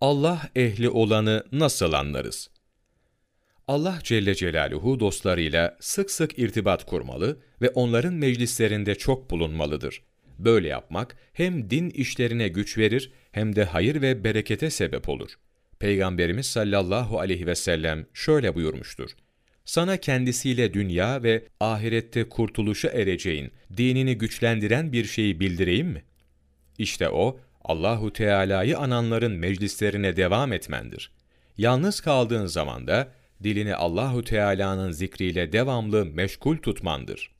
Allah ehli olanı nasıl anlarız? Allah Celle Celaluhu dostlarıyla sık sık irtibat kurmalı ve onların meclislerinde çok bulunmalıdır. Böyle yapmak hem din işlerine güç verir hem de hayır ve berekete sebep olur. Peygamberimiz sallallahu aleyhi ve sellem şöyle buyurmuştur. Sana kendisiyle dünya ve ahirette kurtuluşa ereceğin, dinini güçlendiren bir şeyi bildireyim mi? İşte o, Allahu Teala'yı ananların meclislerine devam etmendir. Yalnız kaldığın zaman da dilini Allahu Teala'nın zikriyle devamlı meşgul tutmandır.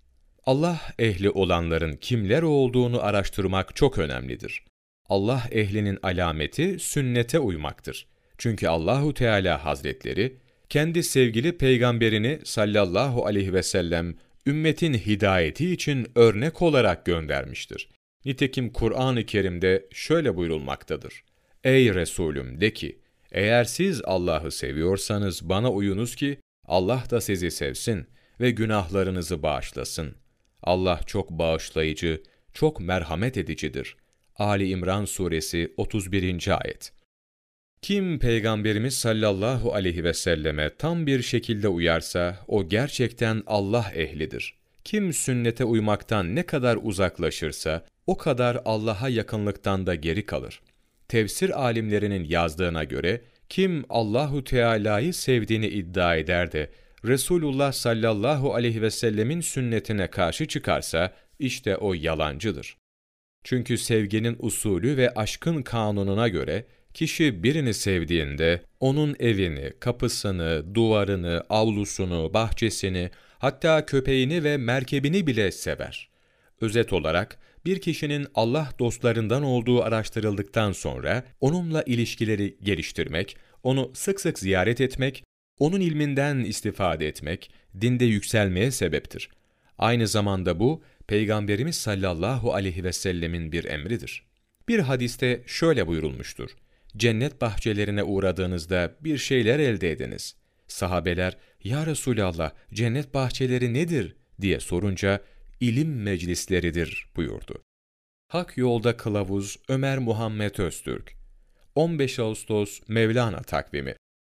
Allah ehli olanların kimler olduğunu araştırmak çok önemlidir. Allah ehlinin alameti sünnete uymaktır. Çünkü Allahu Teala Hazretleri kendi sevgili peygamberini sallallahu aleyhi ve sellem ümmetin hidayeti için örnek olarak göndermiştir. Nitekim Kur'an-ı Kerim'de şöyle buyurulmaktadır. Ey Resulüm de ki, eğer siz Allah'ı seviyorsanız bana uyunuz ki Allah da sizi sevsin ve günahlarınızı bağışlasın. Allah çok bağışlayıcı, çok merhamet edicidir. Ali İmran Suresi 31. Ayet Kim Peygamberimiz sallallahu aleyhi ve selleme tam bir şekilde uyarsa, o gerçekten Allah ehlidir. Kim sünnete uymaktan ne kadar uzaklaşırsa, o kadar Allah'a yakınlıktan da geri kalır. Tefsir alimlerinin yazdığına göre, kim Allahu Teala'yı sevdiğini iddia eder de, Resulullah sallallahu aleyhi ve sellemin sünnetine karşı çıkarsa, işte o yalancıdır. Çünkü sevginin usulü ve aşkın kanununa göre, kişi birini sevdiğinde, onun evini, kapısını, duvarını, avlusunu, bahçesini, hatta köpeğini ve merkebini bile sever. Özet olarak, bir kişinin Allah dostlarından olduğu araştırıldıktan sonra, onunla ilişkileri geliştirmek, onu sık sık ziyaret etmek, onun ilminden istifade etmek, dinde yükselmeye sebeptir. Aynı zamanda bu, Peygamberimiz sallallahu aleyhi ve sellemin bir emridir. Bir hadiste şöyle buyurulmuştur. Cennet bahçelerine uğradığınızda bir şeyler elde ediniz. Sahabeler, Ya Resulallah, cennet bahçeleri nedir? diye sorunca, ilim meclisleridir buyurdu. Hak Yolda Kılavuz Ömer Muhammed Öztürk 15 Ağustos Mevlana takvimi